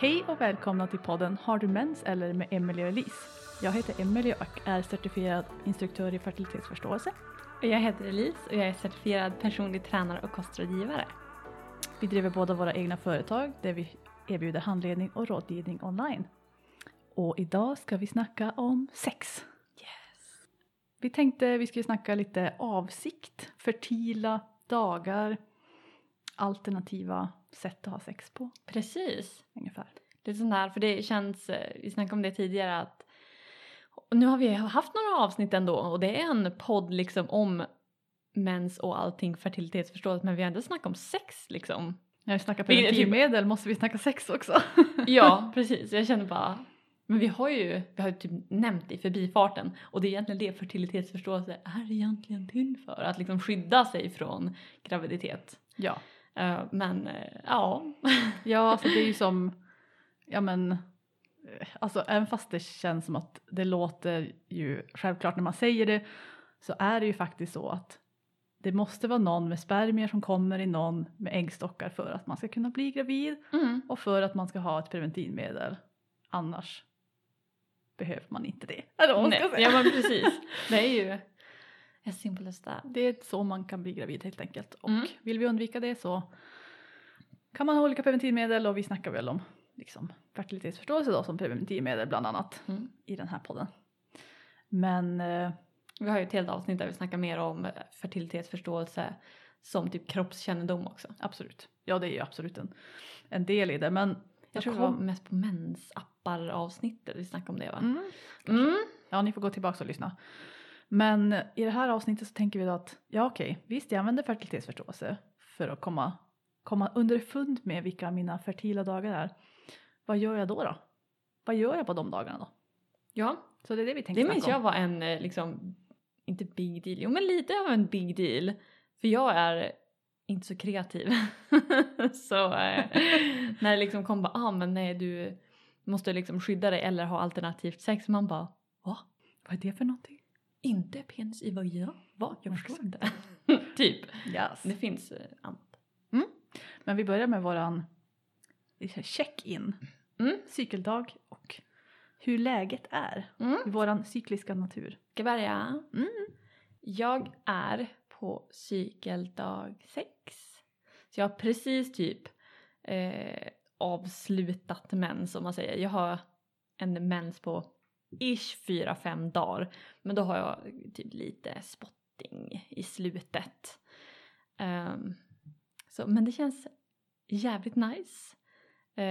Hej och välkomna till podden Har du mens eller med Emelie och Elise. Jag heter Emelie och är certifierad instruktör i fertilitetsförståelse. Och jag heter Elise och jag är certifierad personlig tränare och kostrådgivare. Vi driver båda våra egna företag där vi erbjuder handledning och rådgivning online. Och idag ska vi snacka om sex. Yes. Vi tänkte vi skulle snacka lite avsikt, fertila dagar, alternativa sätt att ha sex på Precis. ungefär. Lite sån där, för det känns, eh, vi snackade om det tidigare att nu har vi haft några avsnitt ändå och det är en podd liksom om mens och allting fertilitetsförståelse men vi har inte snackat om sex liksom. När vi snackar preventivmedel måste vi snacka sex också. Ja, precis. Jag känner bara, men vi har ju, vi har ju typ nämnt det i förbifarten och det är egentligen det fertilitetsförståelse är egentligen till för. Att liksom skydda sig från graviditet. Ja. Eh, men eh, ja. Ja, alltså det är ju som, ja men, eh, alltså även fast det känns som att det låter ju självklart när man säger det så är det ju faktiskt så att det måste vara någon med spermier som kommer i någon med äggstockar för att man ska kunna bli gravid Mm. och för att man ska ha ett preventivmedel. Annars behöver man inte det. Eller vad man ska Nej, säga. ja men precis. Det är ju as simple as that. Det är så man kan bli gravid helt enkelt. Och Mm. vill vi undvika det så kan man ha olika preventivmedel och vi snackar väl om liksom, fertilitetsförståelse då som preventivmedel bland annat Mm. i den här podden. Men eh, Vi har ju ett helt avsnitt där vi snackar mer om fertilitetsförståelse som typ kroppskännedom också. absolut, ja det är ju absolut en, en del i det. Men Jag tror det var mest på mensappar avsnittet vi snackade om det va? Mm, Mm. ja, ni får gå tillbaka och lyssna. Men i det här avsnittet så tänker vi då att ja okej, visst jag använder fertilitetsförståelse för att komma, komma underfund med vilka mina fertila dagar är. Vad gör jag då då? Vad gör jag på de dagarna då? Ja, Så det är det vi tänkte det minns jag var en eh, liksom, inte big deal, jo men lite av en big deal. För jag är inte så kreativ. så eh, när det liksom kom bara, ah men nej du måste liksom skydda dig eller ha alternativt sex. Man bara, va? Vad är det för någonting? Inte penis i vagina? Va? Jag förstår Exakt. inte. typ. Yes. Det finns eh, annat. Men vi börjar med våran check-in. Mm. Cykeldag och hur läget är Mm. i våran cykliska natur. Ska jag börja? Mm. Jag är på cykeldag sex. Så jag har precis typ eh, avslutat mens om man säger. Jag har en mens på ish 4-5 dagar. Men då har jag typ lite spotting i slutet. Ehm, så, men det känns jävligt nice. Eh,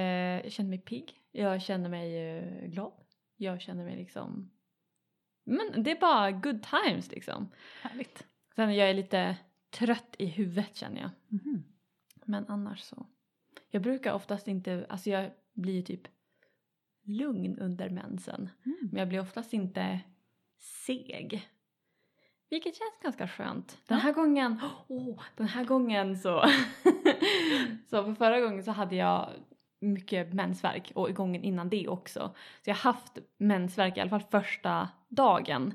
jag känner mig pigg. Jag känner mig eh, glad. Jag känner mig liksom... Men det är bara good times liksom. Härligt. Sen jag är lite trött i huvudet känner jag. Mhm. Men annars så. Jag brukar oftast inte, alltså jag blir typ lugn under mensen. Mm. Men jag blir oftast inte seg. Vilket känns ganska skönt. Den Ja. här gången, åh, den här gången så, så för förra gången så hade jag mycket mensvärk och gången innan det också. Så jag har haft mensvärk i alla fall första dagen.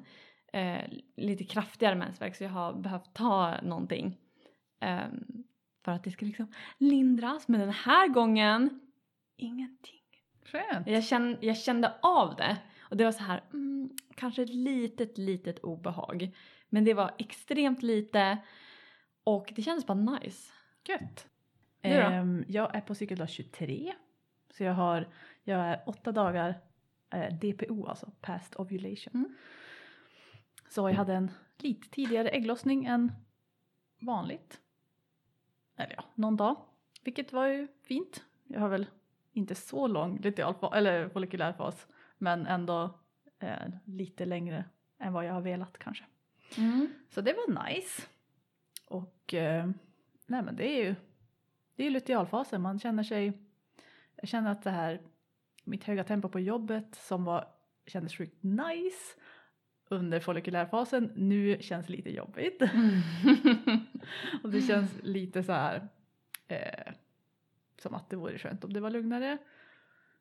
Eh, lite kraftigare mensvärk så jag har behövt ta någonting. ehm, för att det ska liksom lindras. Men den här gången, ingenting. Skönt. Jag kände, jag kände av det och det var så här, mm, kanske ett litet, litet obehag. Men det var extremt lite och det kändes bara nice. Gött. Du då? Ehm, jag är på cykeldag 23. Så jag har, jag är åtta dagar eh, DPO, alltså past ovulation. Mm. Så jag hade en lite tidigare ägglossning än vanligt. Eller ja, någon dag. Vilket var ju fint. Jag har väl inte så lång lutealfas, eller follikulärfas. Men ändå eh, lite längre än vad jag har velat kanske. Så det var nice. Och eh, nej men det är ju det är ju lutealfasen. Man känner sig, jag känner att det här, mitt höga tempo på jobbet som var, kändes sjukt nice under follikulärfasen nu känns lite jobbigt. Mm. Och det känns lite så här eh, som att det vore skönt om det var lugnare.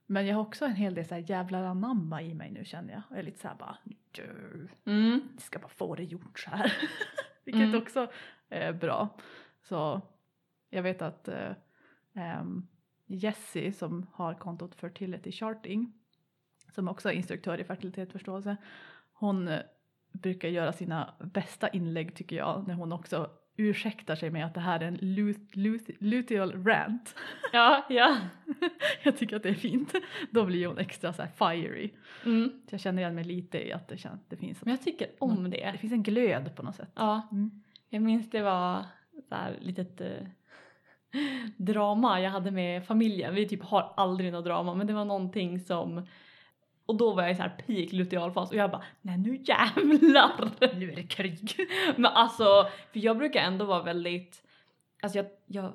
Men jag har också en hel del så här jävlar anamma i mig nu känner jag. Jag är lite så här bara, "Du, Mm. jag ska bara få det gjort så här. Vilket Mm. också är bra. Så jag vet att eh, Jessie som har kontot Fertility Charting som också är instruktör i fertilitetsförståelse. Hon eh, brukar göra sina bästa inlägg tycker jag när hon också ursäktar sig med att det här är en luth, luteal rant. Ja, ja. jag tycker att det är fint. Då blir hon extra så fiery. Mm. Så jag känner igen mig lite i att det, känns, det finns Men jag tycker om det det. finns en glöd på något sätt. Ja, Mm. jag minns det var så här litet eh, drama jag hade med familjen. Vi typ har aldrig något drama men det var någonting som och då var jag i så här peak lutealfas och jag bara nej nu jävlar. Nu är det krig. Men alltså, för jag brukar ändå vara väldigt, alltså jag, jag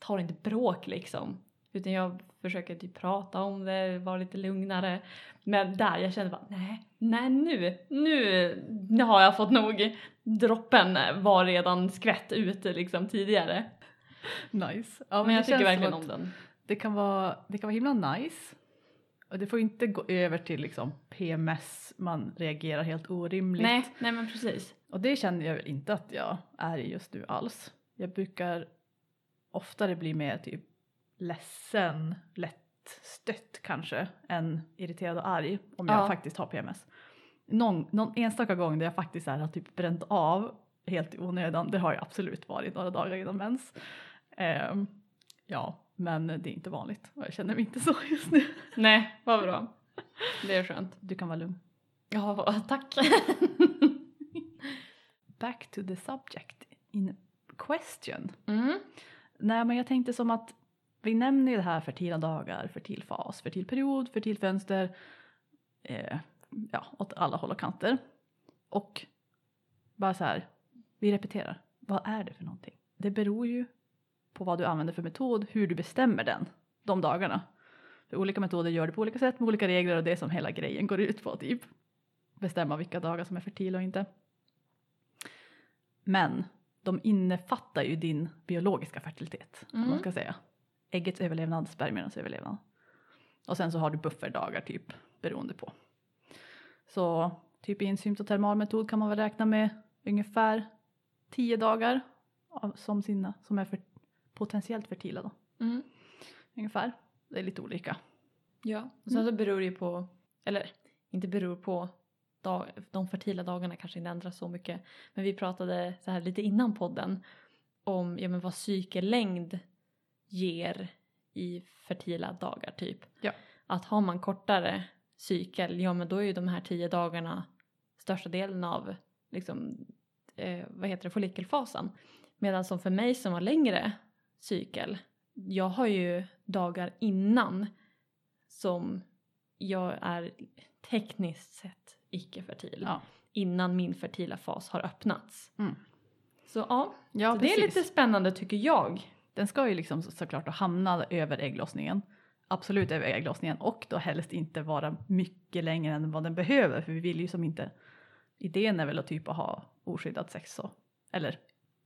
tar inte bråk liksom. Utan jag försöker typ prata om det, vara lite lugnare. Men där jag kände bara nej, nej nu, nu, nu har jag fått nog. Droppen var redan skvätt ut liksom tidigare. nice. Ja, Men jag det tycker verkligen om den. Det kan, vara, det kan vara himla nice. Och det får inte gå över till liksom PMS, man reagerar helt orimligt. Nej, nej men precis. Och det känner jag inte att jag är i just nu alls. Jag brukar oftare bli mer typ ledsen, lättstött kanske, än irriterad och arg om jag Ja. faktiskt har PMS. Någon, någon enstaka gång där jag faktiskt här har typ bränt av helt i onödan, det har jag absolut varit några dagar innan mens. Ehm, ja, men det är inte vanligt och jag känner mig inte så just nu. Nej, vad bra. Det är skönt. Du kan vara lugn. Ja, tack. Back to the subject in question. Mm. Nej men jag tänkte som att vi nämner ju det här fertila dagar, fertil fas, fertil period, fertil fönster. Eh, ja, åt alla håll och kanter. Och bara så här, vi repeterar. Vad är det för någonting? Det beror ju på vad du använder för metod, hur du bestämmer den de dagarna. För olika metoder gör det på olika sätt med olika regler och det är som hela grejen går ut på typ. Bestämma vilka dagar som är fertila och inte. Men de innefattar ju din biologiska fertilitet. Om man Mm. ska säga. Äggets överlevnad, spermiernas överlevnad. Och sen så har du bufferdagar typ beroende på. Så typ i en symptotermal metod kan man väl räkna med ungefär 10 dagar av, som sina som är för, potentiellt fertila då. Mm. Ungefär. Det är lite olika. Ja, och sen så beror det ju på, eller inte beror på, dag, de fertila dagarna kanske inte ändras så mycket. Men vi pratade så här lite innan podden om ja, men vad cykellängd ger i fertila dagar typ. Ja. Att har man kortare cykel, ja men då är ju de här tio dagarna största delen av liksom, eh, vad heter det, follikelfasen. Medan som för mig som har längre cykel, jag har ju dagar innan som jag är tekniskt sett icke-fertil. Ja. Innan min fertila fas har öppnats. Mm. Så ja, Ja, så det är lite spännande tycker jag. Den ska ju liksom så- såklart hamna över ägglossningen. Absolut över ägglossningen och då helst inte vara mycket längre än vad den behöver för vi vill ju som inte idén är väl att typ ha oskyddat sex så eller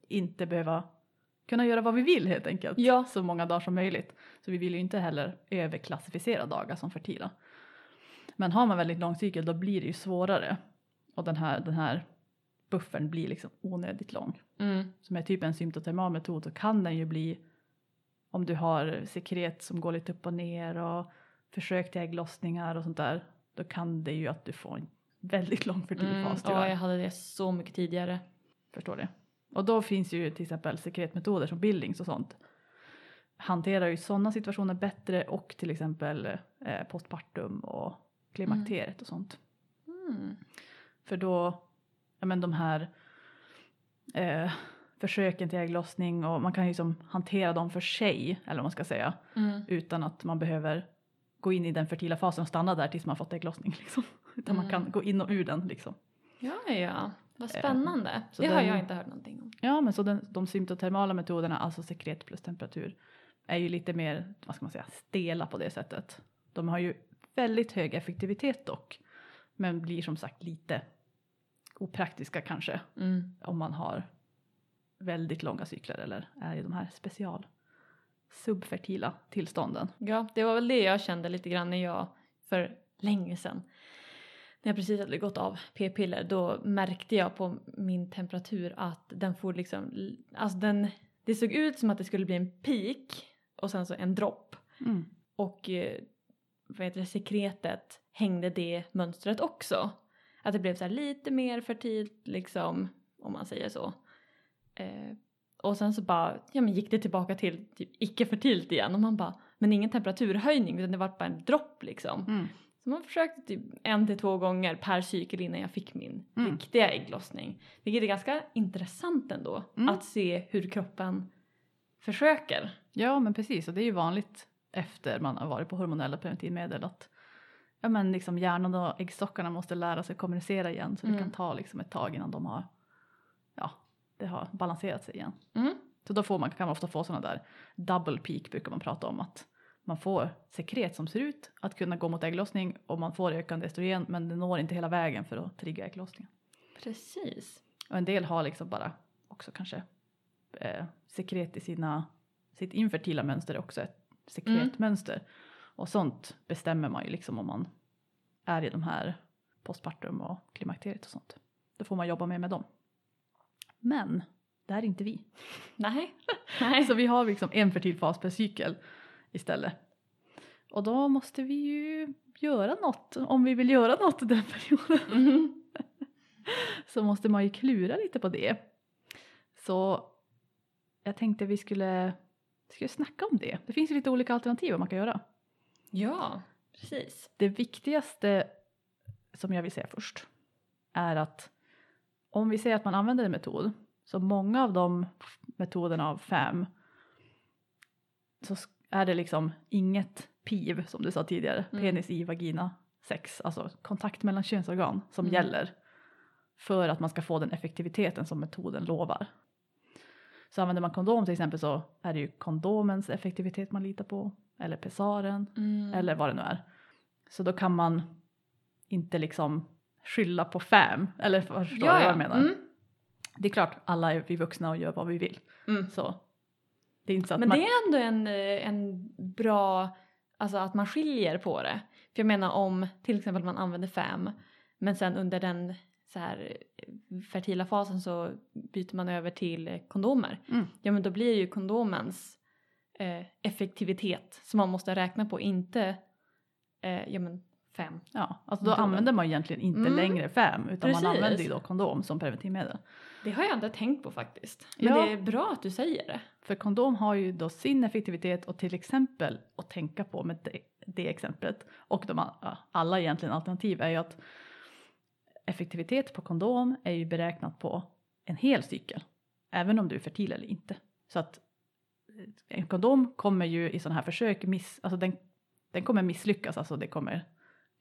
inte behöva kunna göra vad vi vill helt enkelt Ja. så många dagar som möjligt. Så vi vill ju inte heller överklassificera dagar som fertila. Men har man väldigt lång cykel då blir det ju svårare och den här, den här buffern blir liksom onödigt lång Mm. som är typ en symptotermal metod så kan den ju bli om du har sekret som går lite upp och ner och försök till ägglossningar och sånt där då kan det ju att du får en väldigt lång fertil Mm. fas Ja, tyvärr. jag hade det så mycket tidigare. Förstår det. Och då finns ju till exempel sekretmetoder som bildings och sånt hanterar ju sådana situationer bättre och till exempel eh, postpartum och klimakteriet och sånt. Mm. För då, ja men de här eh, försöken till ägglossning och man kan ju som hantera dem för sig, eller vad man ska säga, Mm. utan att man behöver gå in i den fertila fasen och stanna där tills man fått ägglossning. Liksom. Utan man Mm. kan gå in och ur den liksom. Ja, ja. Vad Eh, spännande. så det har den- jag inte hört någonting om. Ja, men så den, de symptotermala metoderna, alltså sekret plus temperatur, är ju lite mer, vad ska man säga, stela på det sättet. De har ju väldigt hög effektivitet dock, men blir som sagt lite opraktiska kanske Mm. om man har väldigt långa cykler eller är i de här special subfertila tillstånden. Ja, det var väl det jag kände lite grann när jag för länge sedan när jag precis hade gått av p-piller då märkte jag på min temperatur att den får liksom, alltså den, det såg ut som att det skulle bli en peak och sen så en dropp. Mm. och eh, vad heter det, sekretet hängde det mönstret också. Att det blev så lite mer fertilt liksom, om man säger så. Eh, och sen så bara, ja men gick det tillbaka till typ icke-fertilt igen och man bara, men ingen temperaturhöjning utan det var bara en dropp liksom. Mm. Så man försökte typ en till två gånger per cykel innan jag fick min Mm. riktiga ägglossning. Vilket är ganska intressant ändå Mm. att se hur kroppen försöker. Ja men precis och det är ju vanligt efter man har varit på hormonella preventivmedel att ja, men liksom hjärnan och äggstockarna måste lära sig kommunicera igen så det Mm. kan ta liksom ett tag innan de har ja, det har balanserat sig igen. Mm. Så då får man, kan man ofta få sådana där double peak brukar man prata om att man får sekret som ser ut att kunna gå mot ägglossning och man får ökande estrogen men det når inte hela vägen för att trigga ägglossningen. Precis. Och en del har liksom bara också kanske eh, sekret i sina, sitt infertila mönster är också ett sekretmönster. Och sånt bestämmer man ju liksom om man är i de här postpartum och klimakteriet och sånt. Då får man jobba mer med dem. Men det här är inte vi. Nej. Nej. Så vi har liksom en fertil fas per cykel istället. Och då måste vi ju göra något, om vi vill göra något den perioden Mhm. så måste man ju klura lite på det. Så jag tänkte vi skulle, skulle snacka om det. Det finns ju lite olika alternativ vad man kan göra. Ja, precis. Det viktigaste som jag vill säga först är att om vi säger att man använder en metod så många av de metoderna av fem så är det liksom inget PIV som du sa tidigare, Mm. penis i vagina sex, alltså kontakt mellan könsorgan som Mm. gäller för att man ska få den effektiviteten som metoden lovar. Så använder man kondom till exempel så är det ju kondomens effektivitet man litar på eller pessaren Mm. eller vad det nu är. Så då kan man inte liksom skylla på fam, eller förstår du vad jag menar? Mm. Det är klart, alla är vi vuxna och gör vad vi vill. Mm. Så det är inte så att Men man... det är ändå en, eh, en bra, alltså att man skiljer på det. För jag menar om till exempel man använder fem men sen under den så här eh, fertila fasen så byter man över till kondomer. Mm. Ja men då blir ju kondomens eh, effektivitet som man måste räkna på inte eh, ja men fem. Ja, alltså då Metoden. använder man egentligen inte Mm. längre fam utan Precis. man använder ju då kondom som preventivmedel. Det har jag inte tänkt på faktiskt. Men Ja. det är bra att du säger det. För kondom har ju då sin effektivitet och till exempel att tänka på med det, det exemplet och de alla egentligen alternativ är ju att effektivitet på kondom är ju beräknat på en hel cykel. Även om du är fertil eller inte. Så att eh, en kondom kommer ju i sådana här försök miss, alltså den, den kommer misslyckas, alltså det kommer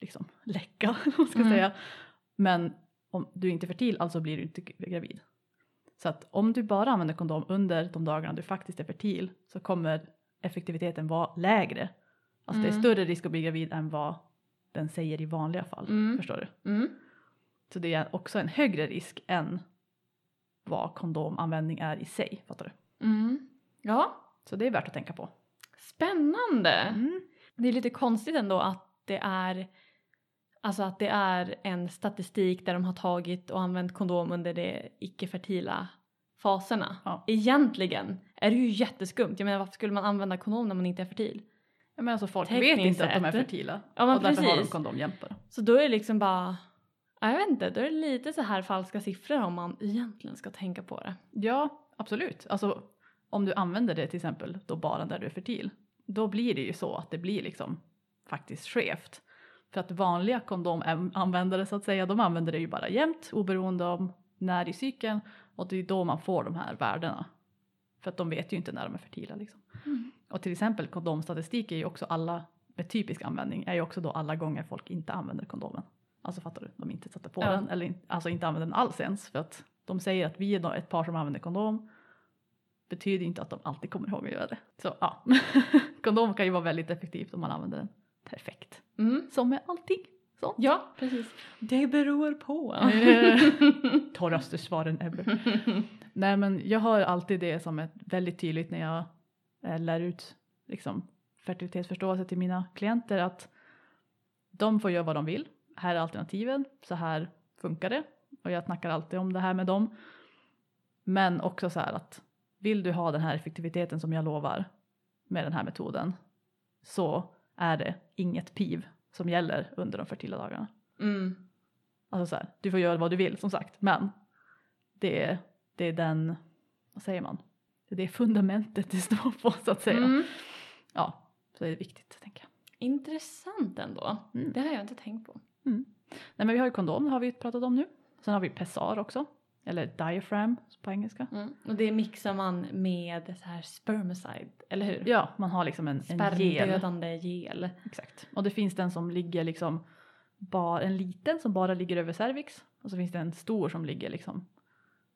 liksom läcka, man ska Mm. säga. Men om du är inte fertil, alltså blir du inte gravid. Så att om du bara använder kondom under de dagarna du faktiskt är fertil så kommer effektiviteten vara lägre. Alltså det är Mm. större risk att bli gravid än vad den säger i vanliga fall. Mm. Förstår du? Mm. Så det är också en högre risk än vad kondomanvändning är i sig. Fattar du? Mm. Ja, Så det är värt att tänka på. spännande. Mm. Det är lite konstigt ändå att det är Alltså att det är en statistik där de har tagit och använt kondom under de icke-fertila faserna. Ja. Egentligen är det ju jätteskumt. Jag menar varför skulle man använda kondom när man inte är fertil? Jag menar alltså folk Tekniskt vet inte att de är fertila. Ja men och därför har de precis. kondom bara. Så då är det liksom bara, ja, jag vet inte, då är det lite så här falska siffror om man egentligen ska tänka på det. Ja, absolut. Alltså om du använder det till exempel då bara när du är fertil. Då blir det ju så att det blir liksom faktiskt skevt. För att vanliga kondomanvändare så att säga, de använder det ju bara jämt oberoende om när i cykeln och det är då man får de här värdena. För att de vet ju inte när de är fertila liksom. Mm. Och till exempel kondomstatistik är ju också alla med typisk användning är ju också då alla gånger folk inte använder kondomen. Alltså fattar du? De inte sätter på Ja. den eller alltså inte använder den alls ens för att de säger att vi är ett par som använder kondom betyder inte att de alltid kommer ihåg att göra det. Så ja, kondom kan ju vara väldigt effektivt om man använder den perfekt. Mm. Som med allting. Så. Ja, precis. Det beror på. Torraste svaren ever. Nej men jag har alltid det som ett väldigt tydligt när jag eh, lär ut liksom, fertilitetsförståelse till mina klienter att de får göra vad de vill. Här är alternativen, så här funkar det. Och jag snackar alltid om det här med dem. Men också så här att vill du ha den här effektiviteten som jag lovar med den här metoden så är det inget PIV som gäller under de fertila dagarna. Mm. Alltså så här, du får göra vad du vill som sagt men det är, det är den, vad säger man, det är fundamentet det står på så att säga. Mm. Ja, så det är viktigt tänker jag. Intressant ändå. Mm. Det har jag inte tänkt på. Nej men vi har ju kondom, det har vi pratat om nu. Sen har vi pessar också, eller diaphragm på engelska. Mm. Och det mixar man med så här spermicide, eller hur? Ja, man har liksom en, en gel. Spermdödande gel. Exakt. Och det finns den som ligger liksom, bara, en liten som bara ligger över cervix. Och så finns det en stor som ligger liksom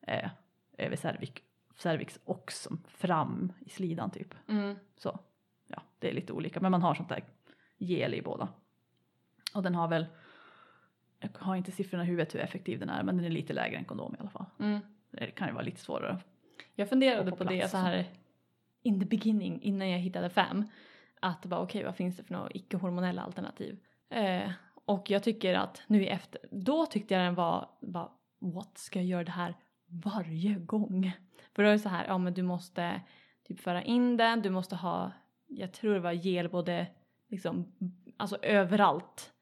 eh, över cervix, cervix och som fram i slidan typ. Mm. Så ja, det är lite olika. Men man har sånt där gel i båda. Och den har väl, jag har inte siffrorna i huvudet hur effektiv den är men den är lite lägre än kondom i alla fall. Mm. Det kan ju vara lite svårare. Jag funderade på, på det så här in the beginning innan jag hittade fem. Att bara okej vad finns det för några icke-hormonella alternativ? Eh, och jag tycker att nu i efter, då tyckte jag den var bara what ska jag göra det här varje gång? För då är det så här, ja men du måste typ föra in den, du måste ha, jag tror det var gel både liksom, alltså överallt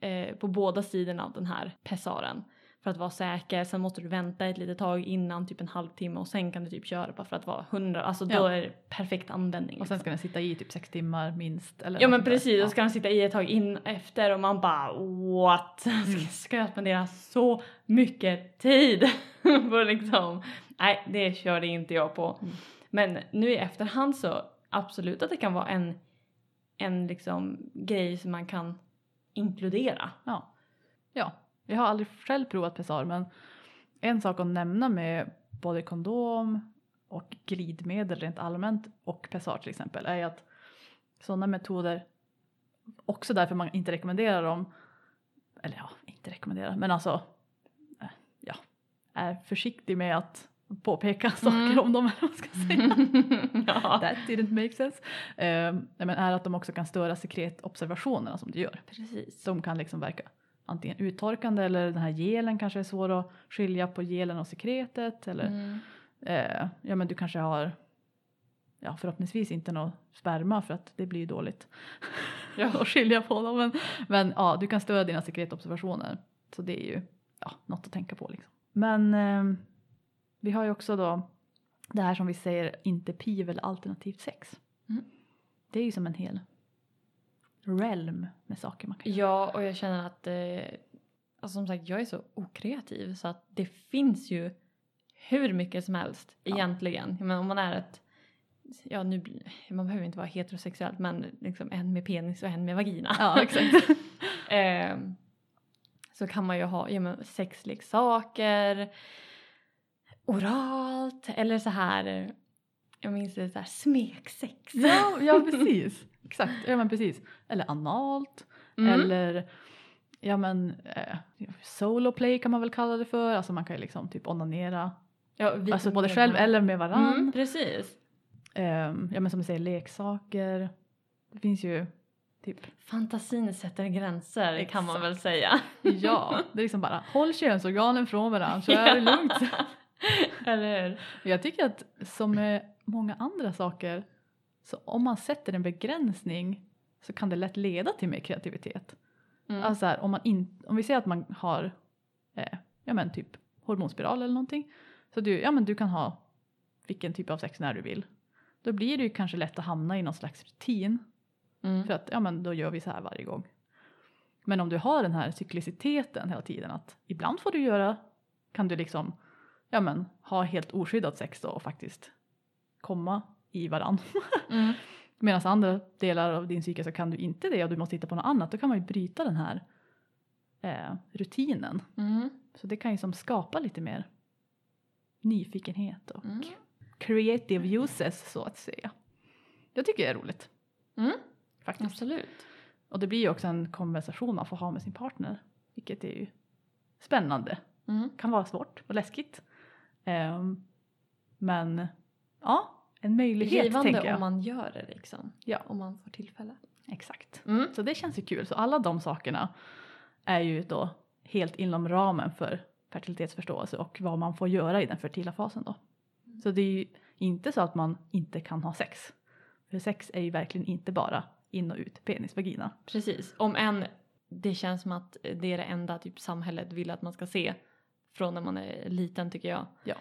eh, på båda sidorna av den här pessaren för att vara säker. Sen måste du vänta ett litet tag innan, typ en halvtimme och sen kan du typ köra bara för att vara hundra. Alltså då Ja. är det perfekt användning. Och sen liksom. ska den sitta i typ sex timmar minst. Eller Ja men där. precis, Ja. och ska den sitta i ett tag in efter och man bara what? Mm. Ska jag spendera så mycket tid på liksom? Nej det körde inte jag på. Mm. Men nu i efterhand så absolut att det kan vara en, en liksom grej som man kan inkludera. Ja. ja, jag har aldrig själv provat pessar men en sak att nämna med både kondom och glidmedel rent allmänt och pessar till exempel är ju att sådana metoder, också därför man inte rekommenderar dem, eller ja, inte rekommenderar, men alltså eh, ja, är försiktig med att påpeka saker Mm. om dem eller vad man ska säga. ja. That didn't make sense. Eh, men är att de också kan störa sekretobservationerna som du gör. Precis. De kan liksom verka antingen uttorkande eller den här gelen kanske är svår att skilja på gelen och sekretet. Eller Mm. eh, ja men du kanske har ja förhoppningsvis inte någon sperma för att det blir ju dåligt Ja. att skilja på dem. Men, men ja du kan störa dina sekretobservationer. Så det är ju ja, något att tänka på liksom. Men eh, vi har ju också då det här som vi säger inte piv eller alternativt sex. Mm. Det är ju som en hel realm med saker man kan göra. Ja, och jag känner att eh, alltså som sagt, jag är så okreativ så att det finns ju hur mycket som helst Ja. egentligen. Menar, om man är ett, ja nu, man behöver inte vara heterosexuellt men liksom en med penis och en med vagina. Ja, exakt. eh, så kan man ju ha ja, men sexleksaker, oralt eller så här, jag minns det så här smeksex. Ja, ja precis. Exakt, ja men precis. Eller analt. Mm. Eller ja men eh, solo play kan man väl kalla det för. Alltså man kan ju liksom typ onanera. ja, Alltså både själv eller med varann. Mm, precis. Ehm, ja men som du säger leksaker. Det finns ju typ, Fantasin sätter gränser kan man Exakt. väl säga. ja det är liksom bara håll könsorganen från varandra så är det lugnt. Eller hur? Jag tycker att som med många andra saker så om man sätter en begränsning så kan det lätt leda till mer kreativitet. Mm. Alltså här, om, man in, om vi säger att man har eh, ja men typ hormonspiral eller någonting. Så du, ja men du kan ha vilken typ av sex när du vill. Då blir det ju kanske lätt att hamna i någon slags rutin. Mm. För att ja men då gör vi så här varje gång. Men om du har den här cykliciteten hela tiden att ibland får du göra, kan du liksom ja men ha helt oskyddat sex då och faktiskt komma i varann. Mm. Medan andra delar av din cykel så kan du inte det och du måste hitta på något annat. Då kan man ju bryta den här eh, rutinen. Mm. Så det kan ju som skapa lite mer nyfikenhet och Mm. creative uses så att säga. Jag tycker det är roligt Mm. faktiskt. Absolut. Och det blir ju också en konversation man får ha med sin partner. Vilket är ju spännande. Mm. Kan vara svårt och läskigt. Ehm, men ja, en möjlighet Givande tänker jag. om man gör det liksom. Ja. Om man får tillfälle. Exakt. Mm. Så det känns ju kul. Så alla de sakerna är ju då helt inom ramen för fertilitetsförståelse och vad man får göra i den fertila fasen då. Så det är ju inte så att man inte kan ha sex. För sex är ju verkligen inte bara in och ut, penis, vagina. Precis. Om än det känns som att det är det enda typ samhället vill att man ska se från när man är liten tycker jag. Ja.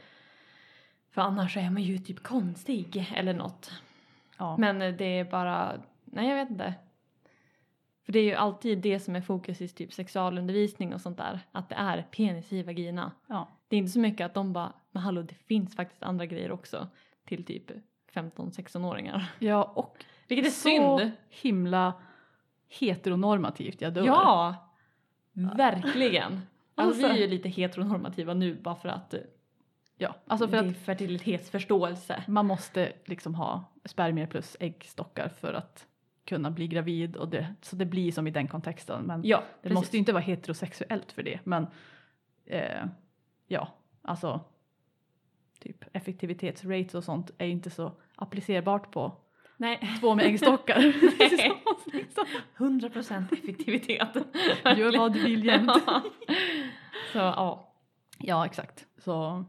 För annars är man ju typ konstig eller något. Ja. Men eh, det är bara, nej jag vet inte. För det är ju alltid det som är fokus i typ sexualundervisning och sånt där. Att det är penis i vagina. ja. Det är inte så mycket att de bara, men hallå det finns faktiskt andra grejer också. Till typ 15-16-åringar. ja, och Vilket är så synd. himla heteronormativt, jag dör. Ja, verkligen. Alltså, Alltså- vi är ju lite heteronormativa nu bara för att eh, ja. Alltså för det är att fertilitetsförståelse. man måste liksom ha spermier plus äggstockar för att kunna bli gravid och det, så det blir som i den kontexten. Men Ja, det precis. måste ju inte vara heterosexuellt för det. Men eh, ja, alltså typ effektivitetsrates och sånt är ju inte så applicerbart på Nej, två med äggstockar. Liksom. 100% effektivitet. Gör vad du vill jämt. Ja. Så ja. Ja, exakt. Så,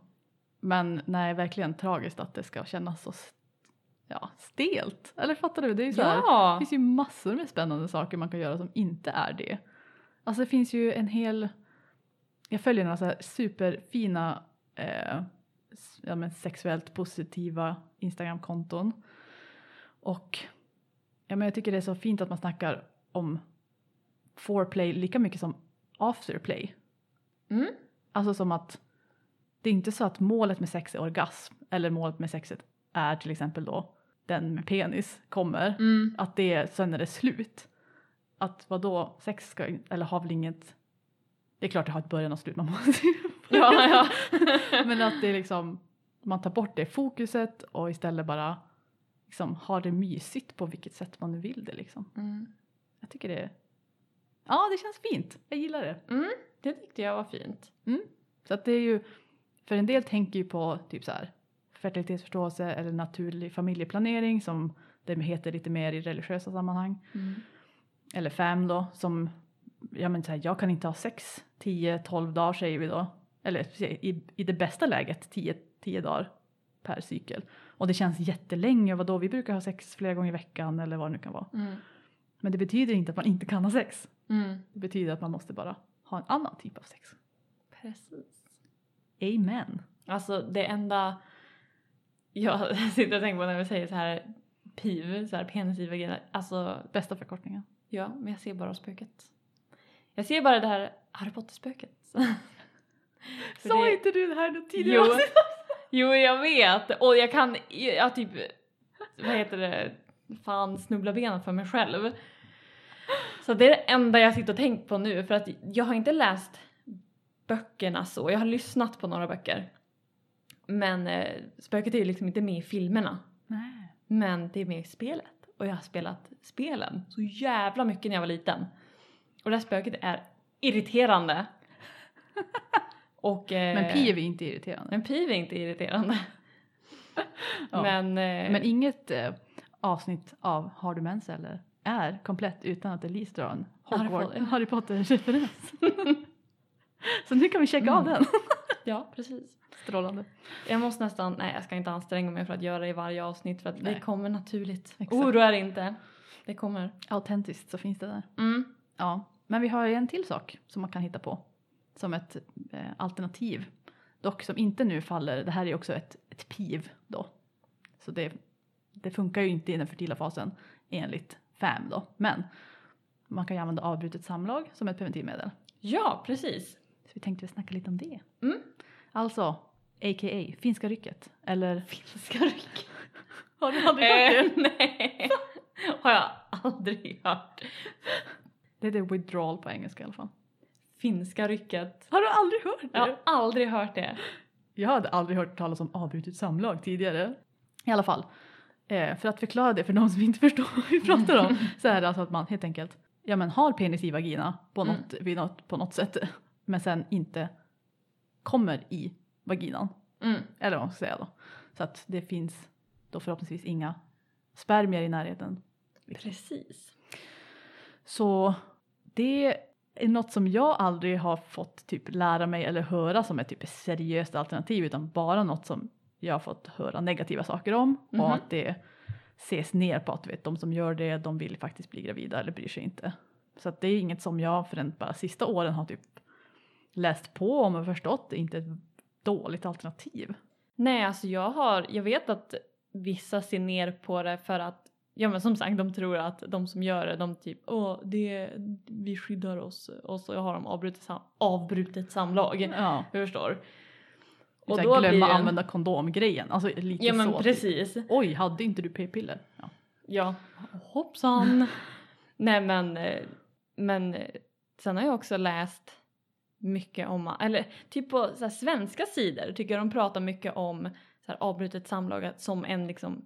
men nej, verkligen tragiskt att det ska kännas så ja, stelt. Eller fattar du? Det är ju så här, det Ja. finns ju massor med spännande saker man kan göra som inte är det. Alltså det finns ju en hel, jag följer några så här superfina eh, ja, men sexuellt positiva Instagramkonton. Och ja, men jag tycker det är så fint att man snackar om foreplay lika mycket som afterplay. Mm. Alltså som att det är inte så att målet med sex är orgasm eller målet med sexet är till exempel då den med penis kommer. Mm. Att det sen är det slut. Att vad då sex ska, eller har väl inget, det är klart det har ett början och slut, man måste Ja, ja. Men att det är liksom, man tar bort det fokuset och istället bara liksom har det mysigt på vilket sätt man nu vill det liksom. Mm. Jag tycker det, ja det känns fint, jag gillar det. Mm. Det tyckte jag var fint. Så att det är ju, för en del tänker ju på typ så här fertilitetsförståelse eller naturlig familjeplanering som det heter lite mer i religiösa sammanhang. Eller fem då som, ja men så här, jag kan inte ha sex 10-12 dagar säger vi då. Eller i, i det bästa läget 10, 10 dagar per cykel. Och det känns jättelänge, vad då vi brukar ha sex flera gånger i veckan eller vad det nu kan vara. Mm. Men det betyder inte att man inte kan ha sex. Mm. Det betyder att man måste bara ha en annan typ av sex. Precis. Amen. Alltså det enda jag sitter och tänker på när vi säger så här PIV, så här penis i vagina. Alltså Bästa förkortningen. ja, men jag ser bara spöket. Jag ser bara det här Harry Potter-spöket. Sa det- inte du det här tidigare? Jo? Jo, jag vet. Och jag kan, jag typ, vad heter det, fan snubbla benen för mig själv. Så det är det enda jag sitter och tänkt på nu för att jag har inte läst böckerna så. Jag har lyssnat på några böcker. Men eh, spöket är ju liksom inte med i filmerna. Nej. Men det är med i spelet. Och jag har spelat spelen så jävla mycket när jag var liten. Och det här spöket är irriterande. Och, eh, Men Piv är inte irriterande. men piv är inte irriterande. Ja. Men, eh, Men inget eh, avsnitt av Har du mens eller är komplett utan att Elise drar en Harry Potter-referens. Så nu kan vi checka av Mm. den. ja, precis. Strålande. Jag måste nästan, nej jag ska inte anstränga mig för att göra det i varje avsnitt för att det Nej. kommer naturligt. Exakt. Oroa dig inte. Det kommer. Autentiskt så finns det där. Mm. Ja, men vi har ju en till sak som man kan hitta på som ett eh, alternativ. Dock som inte nu faller, det här är också ett, ett PIV då. Så det, det funkar ju inte i den fertila fasen enligt FAM då. Men man kan ju använda avbrutet samlag som ett preventivmedel. Ja, precis. Så vi tänkte vi snacka lite om det. Mm. Alltså, a.k.a. finska rycket. Eller Finska ryck. har du aldrig hört det? Eh, nej, har jag aldrig hört. Det heter withdrawal på engelska i alla fall. Finska rycket. Har du aldrig hört det? Jag har aldrig hört det. Jag hade aldrig hört talas om avbrutet samlag tidigare. I alla fall, eh, för att förklara det för de som inte förstår vad vi pratar om så är det alltså att man helt enkelt ja, men har penis i vagina på Mm. något, vid något, på något sätt men sen inte kommer i vaginan. Mm. Eller vad man ska säga då. Så att det finns då förhoppningsvis inga spermier i närheten. Precis. Så det något som jag aldrig har fått typ lära mig eller höra som ett typ seriöst alternativ utan bara något som jag har fått höra negativa saker om Mhm. och att det ses ner på att vet, de som gör det, de vill faktiskt bli gravida eller bryr sig inte. Så att det är inget som jag förrän bara sista åren har typ läst på om och förstått, det är inte ett dåligt alternativ. Nej, alltså jag har, jag vet att vissa ser ner på det för att Ja men som sagt de tror att de som gör det de typ åh det, vi skyddar oss och så har de avbrutet, sam, avbrutet samlag. Ja. Du förstår. Och så då här, blir glömma en- använda kondomgrejen, alltså lite Ja men så. typ. precis. Oj, hade inte du p-piller? Ja. Ja, hoppsan. Nej men, eh, men eh, sen har jag också läst mycket om, eller typ på så här, svenska sidor tycker jag de pratar mycket om så här, avbrutet samlag som en liksom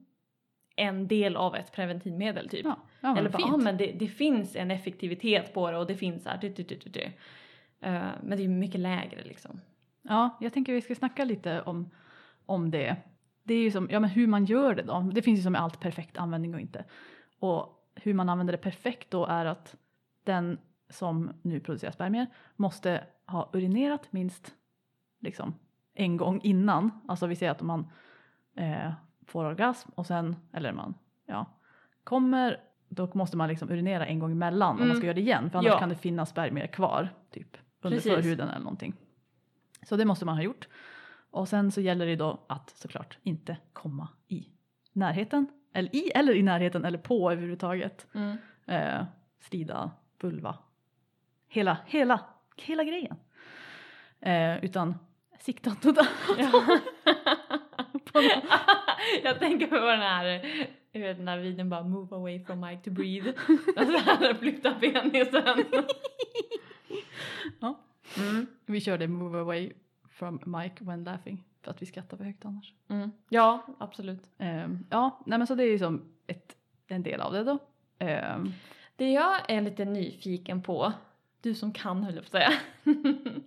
en del av ett preventivmedel typ. Ja, ja eller bara, ah, men det, det finns en effektivitet på det och det finns här, du, du, du, du, du. Eh, men det är mycket lägre liksom. Ja, jag tänker vi ska snacka lite om, om det. Det är ju som, ja men hur man gör det då. Det finns ju som med allt perfekt användning och inte. Och hur man använder det perfekt då är att den som nu producerar spermier måste ha urinerat minst liksom en gång innan. Alltså vi säger att om man eh, får orgasm och sen, eller man, ja, kommer, då måste man liksom urinera en gång emellan om man Mm. ska göra det igen. För annars Ja. kan det finnas spermier kvar, typ under Precis. förhuden eller någonting. Så det måste man ha gjort. Och sen så gäller det då att såklart inte komma i närheten, eller i eller i närheten eller på överhuvudtaget. Eh, strida, vulva, hela, hela, hela grejen. Eh, utan sikta totalt. Ja. jag tänker på den här, jag vet den här videon bara move away from Mike to breathe. Alltså han flyttar penisen. Ja. Mm. Vi körde move away from Mike when laughing för att vi skrattar för högt annars. Mm. Ja, absolut. Ehm, ja, nej men så det är ju som ett, en del av det då. Ehm, Det jag är lite nyfiken på, du som kan höll jag på att säga.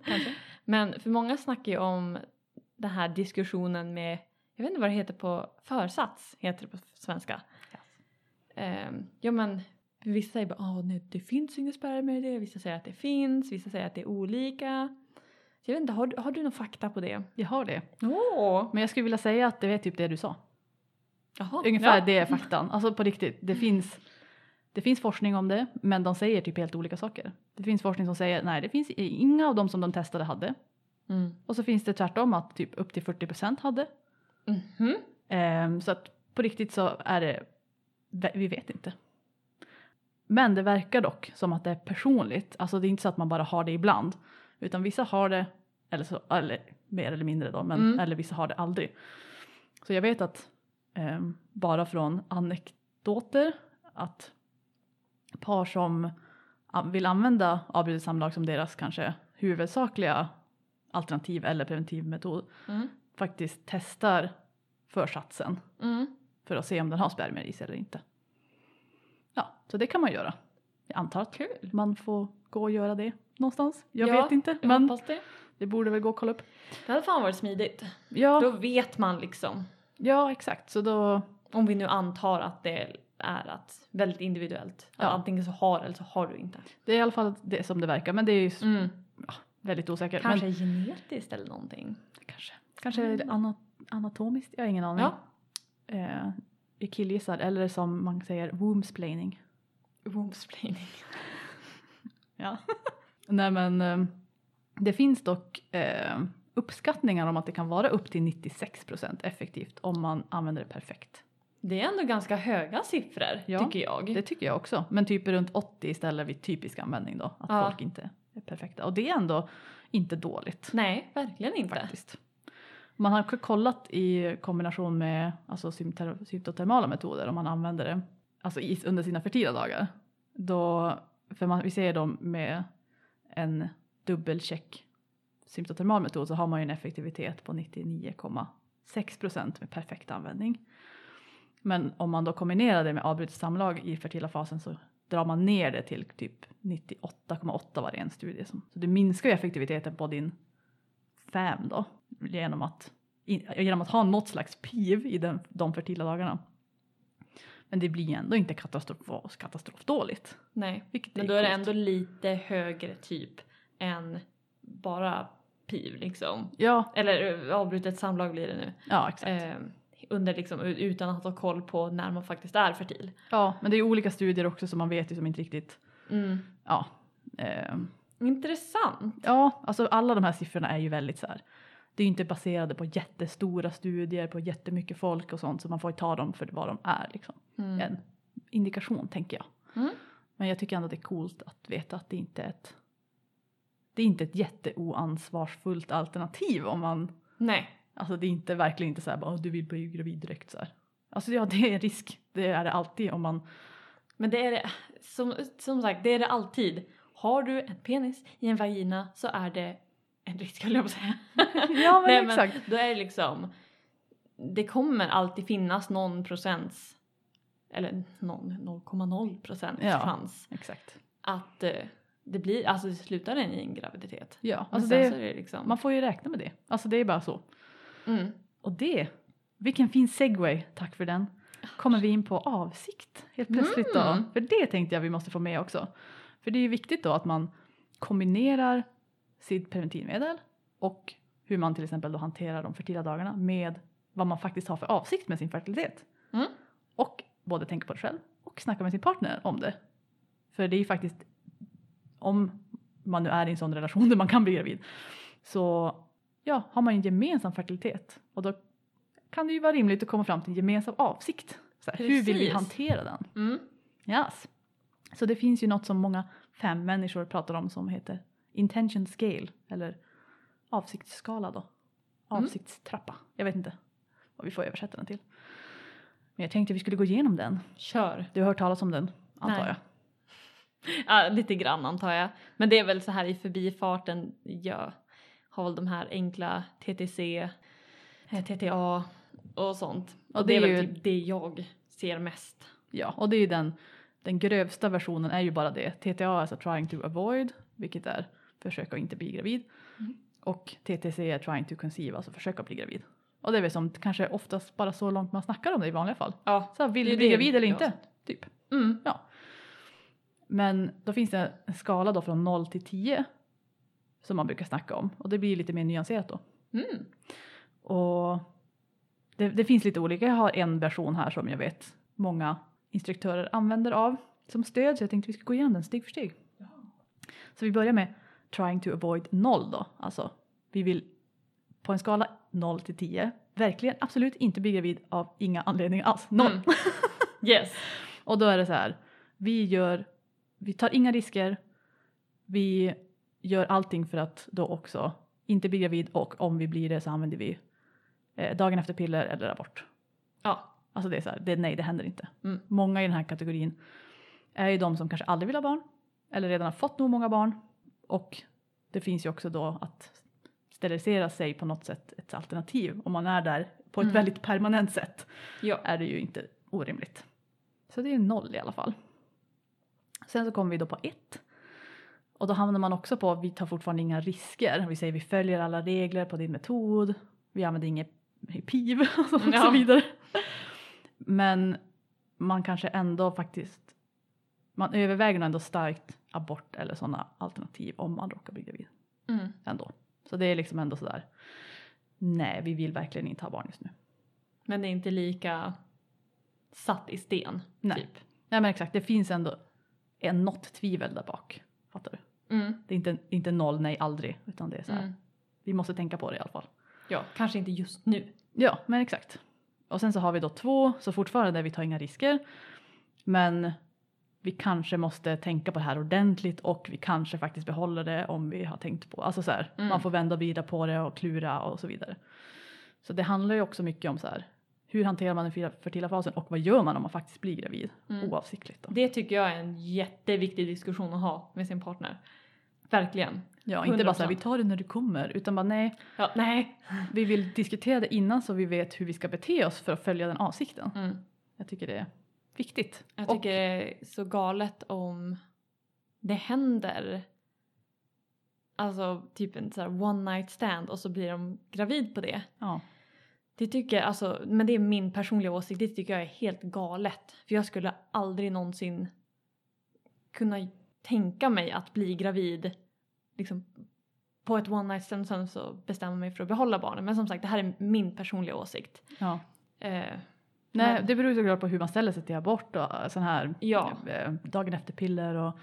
Kanske. Men för många snackar ju om den här diskussionen med, jag vet inte vad det heter på, försats heter det på svenska. Yes. Ehm, ja men vissa säger bara ah, nej, det finns inga spermier vissa säger att det finns, vissa säger att det är olika. Så jag vet inte, har, du- har du någon fakta på det? jag har det. Åh! Men jag skulle vilja säga att det är typ det du sa. Jaha. Ungefär ja. det är faktan. Alltså på riktigt, det finns, det finns forskning om det men de säger typ helt olika saker. Det finns forskning som säger nej det finns inga av dem som de testade hade. Mm. Och så finns det tvärtom att typ upp till 40% hade. Mhm. Ehm, så att på riktigt så är det, vi vet inte. Men det verkar dock som att det är personligt, alltså det är inte så att man bara har det ibland. Utan vissa har det, eller, så, eller mer eller mindre då, men, Mm. eller vissa har det aldrig. Så jag vet att ehm, bara från anekdoter att par som vill använda avbrutet samlag som deras kanske huvudsakliga alternativ eller preventivmetod Mm. Faktiskt testar försatsen Mm. för att se om den har spermier i sig eller inte. Ja, så det kan man göra. Jag antar att Kul. man får gå och göra det någonstans. Jag Ja, vet inte, Jag men det. det borde väl gå att kolla upp. Det hade fan varit smidigt. Ja, Då vet man liksom. ja exakt. Så då, Om vi nu antar att det är att väldigt individuellt. Ja. Att antingen så har eller så har du inte. det är i alla fall det som det verkar. Men det är ju Mm. väldigt osäkert. Kanske genetiskt eller någonting. Kanske Mm. ana, anatomiskt, jag har ingen aning. Ja. Eh, jag killgissar, eller som man säger, wombsplaining. Wombsplaining. Ja. Nej men eh, det finns dock eh, uppskattningar om att det kan vara upp till 96% effektivt om man använder det perfekt. Det är ändå ganska höga siffror Ja, tycker jag. Det tycker jag också. Men typ runt 80 istället vid typisk användning då. Att Ja. folk inte är perfekta. Och det är ändå inte dåligt Nej, verkligen inte. faktiskt. Man har kollat i kombination med alltså, symptotermala metoder om man använder det alltså, i, under sina fertila dagar. Då, för man, vi ser då med en dubbelcheck symptotermal metod så har man ju en effektivitet på 99,6 procent med perfekt användning. Men om man då kombinerar det med avbrutet samlag i fertila fasen så drar man ner det till typ 98,8 var det en studie som. Så det minskar ju effektiviteten på din FAM då genom att, genom att ha något slags PIV i den, de fertila dagarna. Men det blir ändå inte katastrof, katastrofdåligt. Nej. Men då är det ändå lite högre typ än bara PIV liksom. Ja, Eller avbrutet samlag blir det nu. ja exakt. Eh, under liksom, utan att ha koll på när man faktiskt är fertil. Ja, men det är olika studier också så man vet ju som inte riktigt, ja. Eh, Intressant. ja, alltså alla de här siffrorna är ju väldigt så här. Det är ju inte baserade på jättestora studier på jättemycket folk och sånt så man får ju ta dem för vad de är liksom. Mm. En indikation tänker jag. Mm. Men jag tycker ändå det är coolt att veta att det inte är ett det är inte ett jätteoansvarsfullt alternativ om man Nej. Alltså det är inte verkligen inte så här bara "Åh, du vill bli gravid direkt så här. Alltså ja det är en risk. Det är det alltid om man Men det är det, som, som sagt, det är det alltid. Har du en penis i en vagina så är det en risk höll jag på att säga. Ja men Nej, exakt. då är det liksom, det kommer alltid finnas någon procents, eller någon, 0,0 procents Ja. chans Exakt. att eh, det blir, alltså det slutar i en graviditet. Ja, Men alltså det, det liksom, man får ju räkna med det. Alltså det är bara så. mm, Och det, vilken fin segway, tack för den. Kommer vi in på avsikt helt plötsligt då. Mm. För det tänkte jag vi måste få med också. För det är ju viktigt då att man kombinerar sitt preventivmedel och hur man till exempel då hanterar de fertila dagarna med vad man faktiskt har för avsikt med sin fertilitet. Mm. Och både tänka på det själv och snacka med sin partner om det. För det är ju faktiskt, om man nu är i en sån relation där man kan bli gravid, så ja, har man en gemensam fertilitet och då kan det ju vara rimligt att komma fram till en gemensam avsikt. Så här, hur vill vi hantera den? mm, Yes. Så det finns ju något som många fem människor pratar om som heter intention scale eller avsiktsskala då. Avsiktstrappa. Jag vet inte vad vi får översätta den till. Men jag tänkte vi skulle gå igenom den. kör. Du har hört talas om den antar Nej. jag? Ja, lite grann antar jag. Men det är väl så här i förbifarten, jag har väl de här enkla TTC, TTA och sånt. Och, Och det, det är är väl ju- typ det jag ser mest. Ja, och det är ju den, den grövsta versionen är ju bara det. TTA är alltså trying to avoid, vilket är försöka att inte bli gravid. Mm. Och TTC är trying to conceive, alltså försöka bli gravid. Och det är väl som kanske oftast bara så långt man snackar om det i vanliga fall. Ja. Så här, vill du bli gravid eller inte? Typ. Mm. Men då finns det en skala då från 0 till 10 som man brukar snacka om och det blir lite mer nyanserat då. Mm. Och det, det finns lite olika, jag har en version här som jag vet många instruktörer använder av som stöd så jag tänkte vi ska gå igenom den steg för steg. Så vi börjar med trying to avoid 0 då, alltså vi vill på en skala 0 till 10 verkligen absolut inte bli gravid av inga anledningar alls, noll. Mm. Yes. Och då är det så här, vi gör, vi tar inga risker, vi gör allting för att då också inte bli gravid och om vi blir det så använder vi eh, dagen efter piller eller abort. Ja. Alltså det är så här, det, nej det händer inte. Mm. Många i den här kategorin är ju de som kanske aldrig vill ha barn eller redan har fått nog många barn och det finns ju också då att sterilisera sig på något sätt ett alternativ om man är där på ett Mm. väldigt permanent sätt Ja. är det ju inte orimligt. Så det är noll i alla fall. Sen så kommer vi då på ett. Och då hamnar man också på, vi tar fortfarande inga risker. Vi säger vi följer alla regler på din metod. Vi använder inget PIV och så Ja. vidare. Men man kanske ändå faktiskt, man överväger ändå starkt abort eller sådana alternativ om man råkar bli gravid Mm. ändå. Så det är liksom ändå sådär, nej vi vill verkligen inte ha barn just nu. Men det är inte lika satt i sten. Nej. Typ. Nej men exakt, det finns ändå en något tvivel där bak. Fattar du? Mm. Det är inte, inte noll, nej aldrig. Utan det är så här, Mm. vi måste tänka på det i alla fall. Ja, kanske inte just nu. Ja, men exakt. Och sen så har vi då två, så fortfarande vi tar inga risker. Men vi kanske måste tänka på det här ordentligt och vi kanske faktiskt behåller det om vi har tänkt på, alltså så här, Mm. man får vända och vrida på det och klura och så vidare. Så det handlar ju också mycket om så här, hur hanterar man den fertila- fasen och vad gör man om man faktiskt blir gravid Mm. oavsiktligt då? Det tycker jag är en jätteviktig diskussion att ha med sin partner. Verkligen. Ja, inte bara så här, 100%. vi tar det när du kommer, utan bara nej, Ja, nej. vi vill diskutera det innan så vi vet hur vi ska bete oss för att följa den avsikten. Mm. Jag tycker det är viktigt. Jag Och- tycker det är så galet om det händer alltså typ en så här one night stand och så blir de gravid på det. Ja, Det tycker jag, alltså, men det är min personliga åsikt, det tycker jag är helt galet. För jag skulle aldrig någonsin kunna tänka mig att bli gravid liksom på ett one night stand sen så bestämma mig för att behålla barnen. Men som sagt, det här är min personliga åsikt. ja, Eh, Nej, Men- det beror såklart på hur man ställer sig till abort och sån här Ja. eh, dagen efter piller och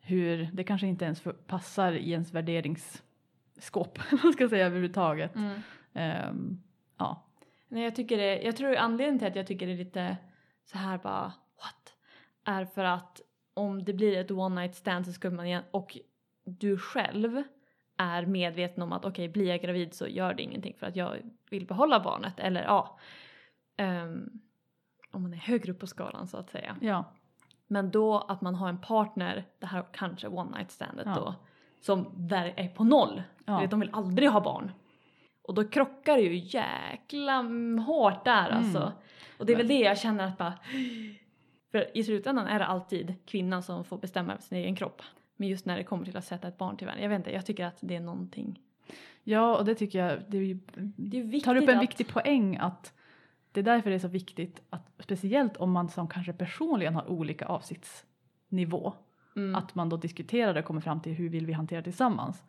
hur det kanske inte ens för- passar i ens värderingsskåp, vad ska säga överhuvudtaget. mm. Ehm, ja, Nej, jag tycker det, jag tror anledningen till att jag tycker det är lite så här bara what? Är för att om det blir ett one night stand så skulle man igen och du själv är medveten om att okej blir jag gravid så gör det ingenting för att jag vill behålla barnet eller ja. ehm, om man är högre upp på skalan så att säga. ja, Men då att man har en partner, det här kanske one night standet Ja. då, som där är på noll. Ja. Du vet, de vill aldrig ha barn. Och då krockar det ju jäkla hårt där Mm. alltså. Och det är väl det jag känner att bara... För i slutändan är det alltid kvinnan som får bestämma över sin egen kropp. Men just när det kommer till att sätta ett barn till världen, jag vet inte, jag tycker att det är någonting. ja, och det tycker jag det är ju, Det är viktigt tar upp en att, viktig poäng att det är därför det är så viktigt att speciellt om man som kanske personligen har olika avsiktsnivå mm, att man då diskuterar det och kommer fram till hur vill vi hantera tillsammans.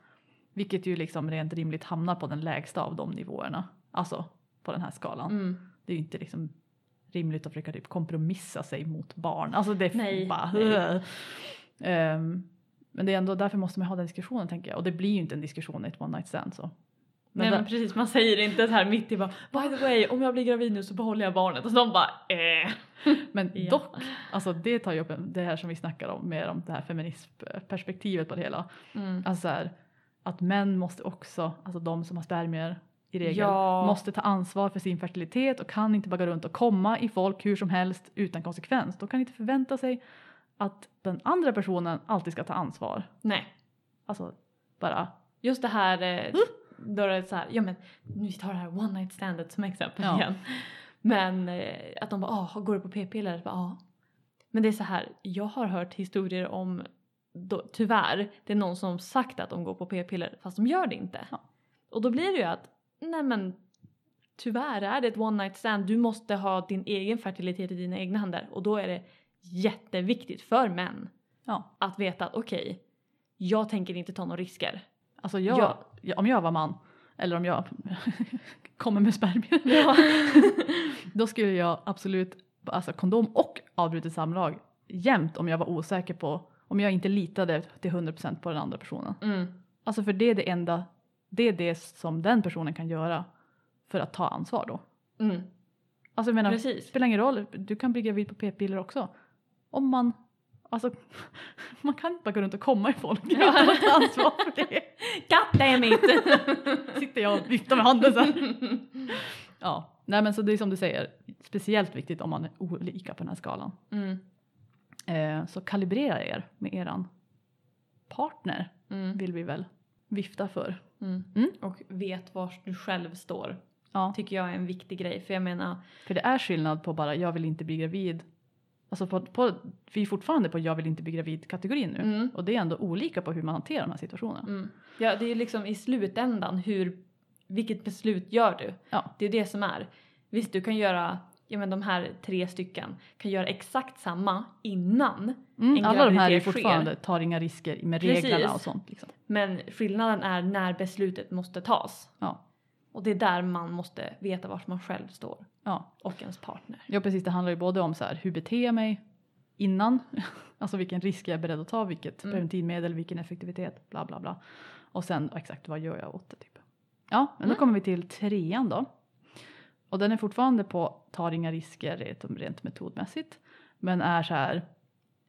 Vilket ju liksom rent rimligt hamnar på den lägsta av de nivåerna. Alltså på den här skalan. mm, Det är ju inte liksom rimligt att försöka typ kompromissa sig mot barn. Alltså det är Nej, bara... nej. Ehm, men det är ändå därför måste man ha den diskussionen tänker jag. Och det blir ju inte en diskussion i ett one night stand så. Nej där- men precis, man säger inte så här mitt i bara by the way om jag blir gravid nu så behåller jag barnet och så de bara eh. Men Ja. dock, alltså det tar ju upp det här som vi snackar om mer om det här feminismperspektivet på det hela. Mm. Alltså så här, att män måste också, alltså de som har spermier i regel, Ja. måste ta ansvar för sin fertilitet och kan inte bara gå runt och komma i folk hur som helst utan konsekvens. De kan inte förvänta sig att den andra personen alltid ska ta ansvar. Nej, Alltså bara, just det här eh, då är det så här, ja men vi tar det här one night standet som exempel Ja. igen. Men eh, att de bara, ah, går du på p-piller? Ja. Men det är så här, jag har hört historier om, då, tyvärr, det är någon som sagt att de går på p-piller fast de gör det inte. Ja. Och då blir det ju att, nej men tyvärr är det ett one night stand, du måste ha din egen fertilitet i dina egna händer och då är det jätteviktigt för män ja. att veta att okej, jag tänker inte ta några risker. Alltså jag, Ja. jag- om jag var man, eller om jag kommer med spermier, Ja. då skulle jag absolut, alltså kondom och avbrutet samlag jämt om jag var osäker på, om jag inte litade till 100% på den andra personen. Mm. Alltså för det är det enda, det är det som den personen kan göra för att ta ansvar då. Mm. Alltså jag menar, det Precis. spelar ingen roll, du kan bli gravid på p-piller också. Om man, alltså man kan inte bara gå runt och komma i folk Ja. utan att ta ansvar för det. God damn it! Sitter jag och viftar med handen här. Ja, nej men så det är som du säger, speciellt viktigt om man är olika på den här skalan. mm. Eh, så kalibrera er med eran partner Mm. vill vi väl vifta för. Mm. Mm. Och vet var du själv står. Ja, Tycker jag är en viktig grej. För jag menar, för det är skillnad på bara jag vill inte bli gravid. Alltså på, på, vi är fortfarande på jag vill inte bli gravid kategorin nu. Mm. Och det är ändå olika på hur man hanterar de här situationerna. mm. ja, det är liksom i slutändan hur, vilket beslut gör du? Ja. Det är det som är. Visst, du kan göra, ja men de här tre stycken kan göra exakt samma innan. Mm, En alla de här är fortfarande tar inga risker med Precis. reglerna och sånt. Liksom. Men skillnaden är när beslutet måste tas. Ja. Och det är där man måste veta var man själv står. Ja. Och ens partner. ja, precis. Det handlar ju både om så här, hur beter jag mig innan, alltså vilken risk jag är beredd att ta, vilket Mm. preventivmedel, vilken effektivitet, bla bla bla. Och sen exakt vad gör jag åt det typ. Ja, men då Mm. kommer vi till trean då. Och den är fortfarande på tar inga risker rent, rent metodmässigt. Men är så här,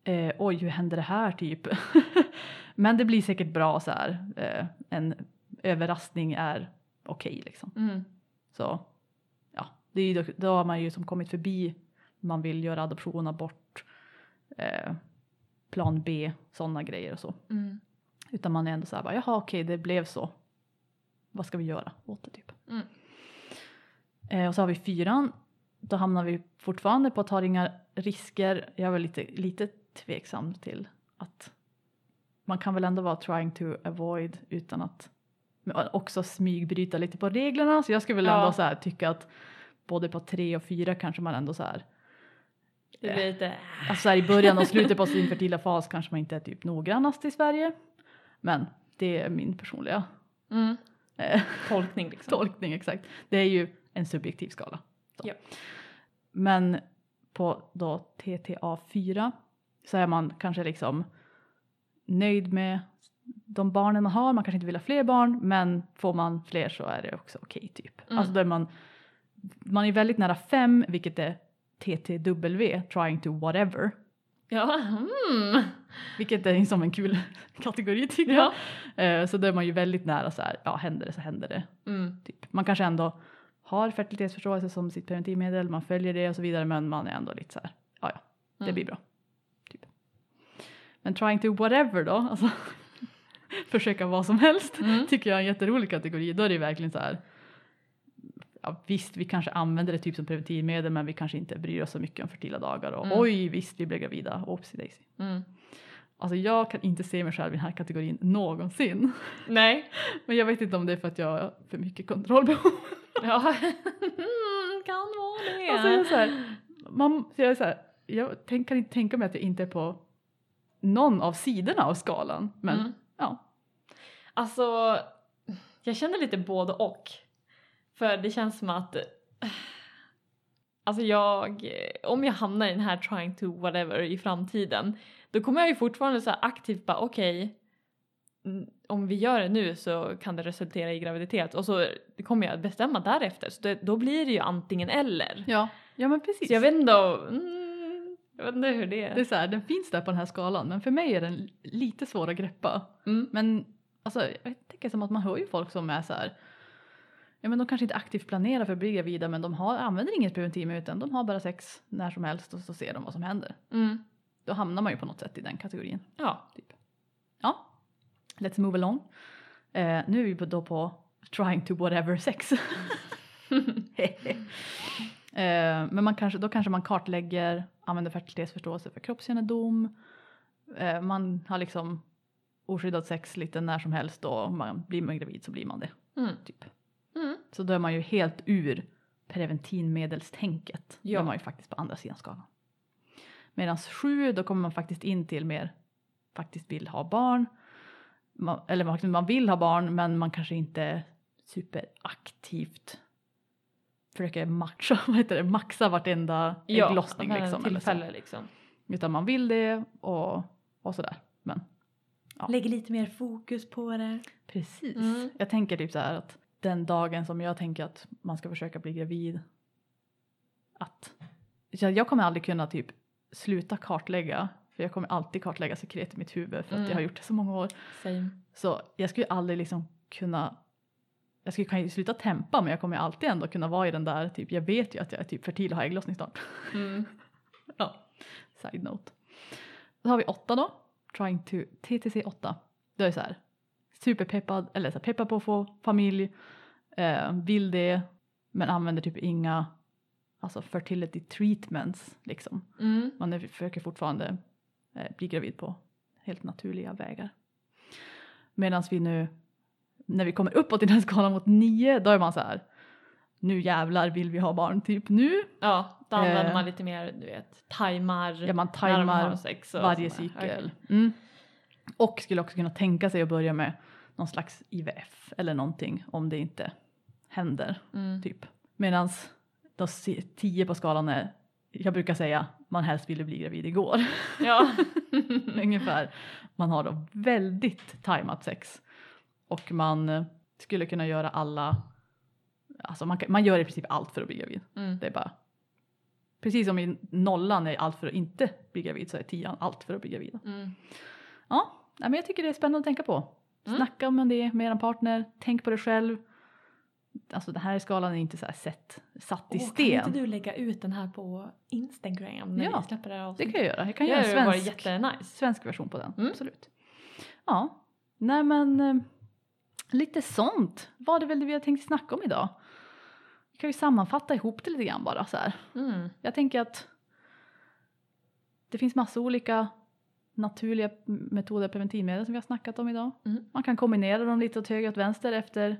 eh, oj hur händer det här typ. men det blir säkert bra så här, eh, en överraskning är okej liksom. Mm. Så ja, det är ju då, har man ju som kommit förbi man vill göra adoption, abort, eh, plan B, sådana grejer och så. Mm. Utan man är ändå så här, bara, jaha okej det blev så. Vad ska vi göra åt det typ? Mm. Eh, och så har vi fyran. Då hamnar vi fortfarande på att ta inga risker. Jag väl lite, lite tveksam till att man kan väl ändå vara trying to avoid utan att men också smygbryta lite på reglerna. Så jag skulle väl Ja. ändå så här tycka att både på tre och fyra kanske man ändå så här blir lite... Alltså så här, i början och slutet på sin fertila fas kanske man inte är typ noggrannast i Sverige. Men det är min personliga Mm. eh, Tolkning liksom. tolkning exakt. Det är ju en subjektiv skala. Ja. Men på då TTA4 så är man kanske liksom nöjd med de barnen man har. Man kanske inte vill ha fler barn men får man fler så är det också okej typ. Mm. Alltså då är man, man är väldigt nära fem vilket är TTW, trying to whatever. Ja, mm. Vilket är som en kul kategori tycker ja. jag. Eh, Så då är man ju väldigt nära så här, ja händer det så händer det. Mm. Typ. Man kanske ändå har fertilitetsförståelse som sitt preventivmedel, man följer det och så vidare men man är ändå lite så här, ja ja, det Mm. blir bra. Typ. Men trying to whatever då, alltså försöka vad som helst, Mm. tycker jag är en jätterolig kategori. Då är det verkligen så här, ja visst vi kanske använder det typ som preventivmedel men vi kanske inte bryr oss så mycket om fertila dagar och Mm. oj visst vi blev gravida, oopsie daisy. Mm. Alltså jag kan inte se mig själv i den här kategorin någonsin. Nej. Men jag vet inte om det är för att jag har för mycket kontrollbehov. Ja. Mm, kan vara det. Alltså jag är så här, man, jag, är så här, jag tänk, kan inte tänka mig att jag inte är på någon av sidorna av skalan. Men Mm. Ja. Alltså, jag känner lite både och. För det känns som att Alltså jag, om jag hamnar i den här trying to whatever i framtiden då kommer jag ju fortfarande så aktivt bara okej mm, om vi gör det nu så kan det resultera i graviditet och så kommer jag bestämma därefter så det, då blir det ju antingen eller. Ja, ja men precis. Så jag vet inte, mm, jag vet inte hur det är. Det är så här, den finns där på den här skalan men för mig är den lite svår att greppa. Mm. Men alltså, jag tänker som att man hör ju folk som är så här, ja men de kanske inte aktivt planerar för att bli gravida men de har, använder inget preventivmedel utan de har bara sex när som helst och så ser de vad som händer. Mm. Då hamnar man ju på något sätt i den kategorin. Ja. Ja, let's move along. Eh, nu är vi då på trying to whatever sex. eh, men man kanske, då kanske man kartlägger, använder fertilitetsförståelse för kroppskännedom. Eh, man har liksom oskyddat sex lite när som helst och man blir man gravid så blir man det. Mm. Typ. Mm. Så då är man ju helt ur preventivmedelstänket. Ja. Då är man ju faktiskt på andra sidan skalan. Medan sju, då kommer man faktiskt in till mer faktiskt vill ha barn. Man, eller man, vill ha barn men man kanske inte superaktivt försöker matcha, vad heter det, maxa vartenda Ja, ägglossning liksom. tillfälle liksom. Utan man vill det och, och sådär. Men Ja. Lägger lite mer fokus på det. Precis. Mm. Jag tänker typ så här att den dagen som jag tänker att man ska försöka bli gravid. Att jag, jag kommer aldrig kunna typ sluta kartlägga. För jag kommer alltid kartlägga sekret i mitt huvud för att Mm. jag har gjort det så många år. Same. Så jag skulle aldrig liksom kunna jag skulle kunna sluta tempa men jag kommer alltid ändå kunna vara i den där typ jag vet ju att jag är typ fertil och har ägglossning snart. Mm. Ja, side note. Då har vi åtta då. Trying to TTC 8. Då är det så här superpeppad eller så här, peppad på att få familj. Eh, vill det men använder typ inga alltså fertility treatments liksom. Mm. Man är, försöker fortfarande eh, bli gravid på helt naturliga vägar. Medan vi nu när vi kommer uppåt i den skalan mot nio då är man så här nu jävlar vill vi ha barn typ nu. Ja, då använder Eh. man lite mer, du vet, tajmar. Ja, man tajmar varje cykel. Mm. Och skulle också kunna tänka sig att börja med någon slags IVF eller någonting om det inte händer. Mm. Typ. Medan si- tio på skalan är, jag brukar säga man helst ville bli gravid igår. Ja. Ungefär. Man har då väldigt tajmat sex. Och man eh, skulle kunna göra alla, alltså man, man gör i princip allt för att bli gravid. Mm. Det är bara, precis som i nollan är allt för att inte bli gravid så är tian allt för att bli gravid. Mm. Ja, men jag tycker det är spännande att tänka på. Mm. Snacka om det med er partner, tänk på det själv. Alltså den här skalan är inte så sett, satt i Åh, sten. Kan inte du lägga ut den här på Instagram när Ja, vi släpper det här Det kan jag göra. Jag kan Det göra en svensk, svensk version på den. Mm. Absolut. Ja, nej men eh, lite sånt var det väl det vi hade tänkt snacka om idag. Vi kan ju sammanfatta ihop det lite grann bara så här. Mm. Jag tänker att det finns massa olika naturliga metoder, preventivmedel som vi har snackat om idag. Mm. Man kan kombinera dem lite åt höger och åt vänster efter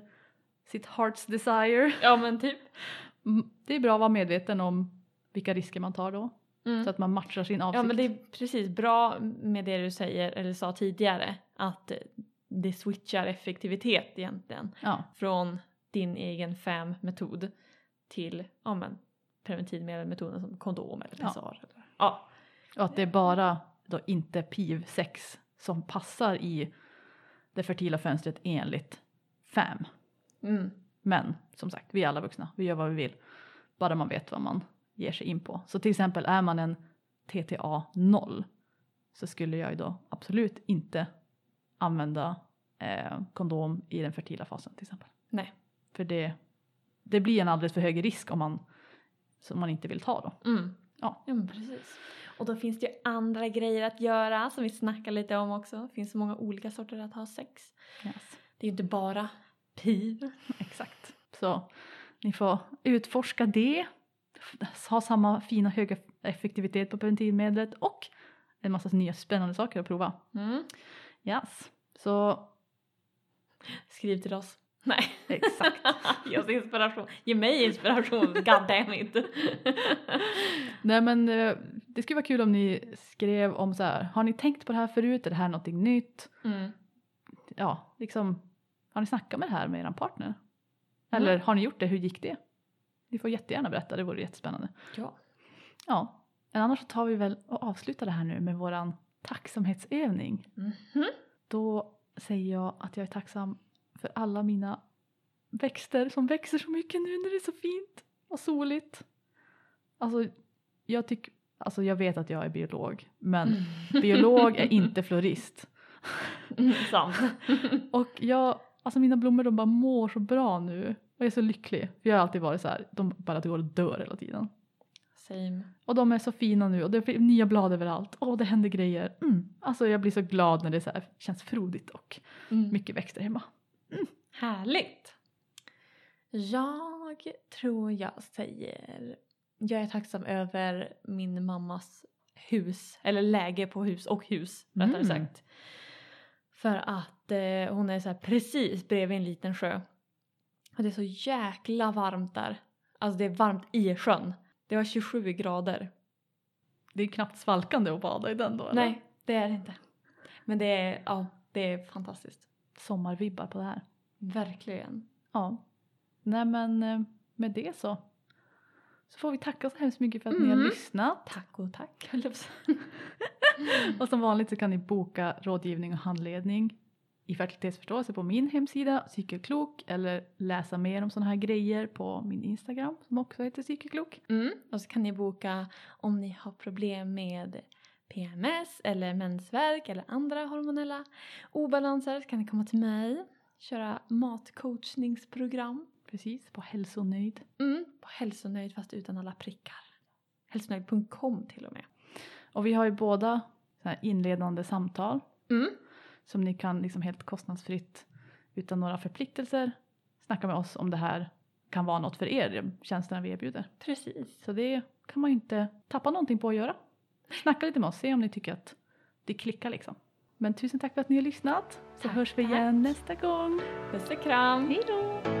sitt heart's desire. Ja men typ. Mm, Det är bra att vara medveten om vilka risker man tar då. Mm. Så att man matchar sin avsikt. Ja men det är precis bra med det du säger eller sa tidigare att det switchar effektivitet egentligen ja. från din egen FAM-metod till ja, men, preventivmedelsmetoden som kondom eller Ja. pessar. Eller, ja. Och att det är bara då inte PIV-sex som passar i det fertila fönstret enligt FAM. Mm. Men som sagt, vi är alla vuxna, vi gör vad vi vill. Bara man vet vad man ger sig in på. Så till exempel är man en TTA 0 så skulle jag ju då absolut inte använda eh, kondom i den fertila fasen till exempel. Nej. För det, det blir en alldeles för hög risk om man, som man inte vill ta då. Mm. Ja. men precis. Och då finns det ju andra grejer att göra som vi snackar lite om också. Det finns så många olika sorter att ha sex. Yes. Det är ju inte bara piv. Exakt. Så ni får utforska det, ha samma fina höga effektivitet på preventivmedlet och en massa nya spännande saker att prova. Mm. Yes. Så Skriv till oss. Nej. exakt. Ge oss inspiration. Ge mig inspiration, god damn it. Nej men eh, det skulle vara kul om ni skrev om så här, har ni tänkt på det här förut, är det här någonting nytt? Mm. Ja, liksom, har ni snackat med det här med er partner? Eller har ni gjort det, hur gick det? Ni får jättegärna berätta, det vore jättespännande. Ja. Ja, men annars så tar vi väl och avslutar det här nu med våran tacksamhetsövning. Mhm. Då säger jag att jag är tacksam för alla mina växter som växer så mycket nu när det är så fint och soligt. Alltså, jag tycker, alltså jag vet att jag är biolog, men biolog är inte florist. Mm, sant. Och jag, alltså mina blommor de bara mår så bra nu och jag är så lycklig. För jag har alltid varit så här, de bara går och dör hela tiden. Same. Och de är så fina nu och det är nya blad överallt. Åh, det händer grejer. Mm. Alltså jag blir så glad när det så känns frodigt och Mm. mycket växter hemma. Härligt. Jag tror jag säger jag är tacksam över min mammas hus, eller läge på hus och hus rättare Mm. sagt. För att eh, hon är så precis bredvid en liten sjö. Och det är så jäkla varmt där. Alltså det är varmt i sjön. Det var 27 grader. Det är knappt svalkande att bada i den då eller? Nej, det är det inte. Men det är, ja, det är fantastiskt. Sommarvibbar på det här. Verkligen. Ja. Nej men eh, med det så. Så får vi tacka så hemskt mycket för att ni har Mm. lyssnat. Tack och tack. Och som vanligt så kan ni boka rådgivning och handledning i fertilitetsförståelse på min hemsida Cykelklok eller läsa mer om sådana här grejer på min Instagram som också heter Cykelklok. Mm. Och så kan ni boka om ni har problem med PMS eller mensvärk eller andra hormonella obalanser så kan ni komma till mig. Köra matcoachningsprogram. Precis, på hälsonöjd. Mm. På hälsonöjd fast utan alla prickar. Hälsonöjd.com till och med. Och vi har ju båda inledande samtal Mm. Som ni kan liksom helt kostnadsfritt utan några förpliktelser snacka med oss om det här kan vara något för er, tjänsterna vi erbjuder. Precis. Så det kan man ju inte tappa någonting på att göra. Snacka lite med oss, se om ni tycker att det klickar liksom. Men tusen tack för att ni har lyssnat. Så Tack, hörs vi tack. igen nästa gång. Puss och kram. Hej då!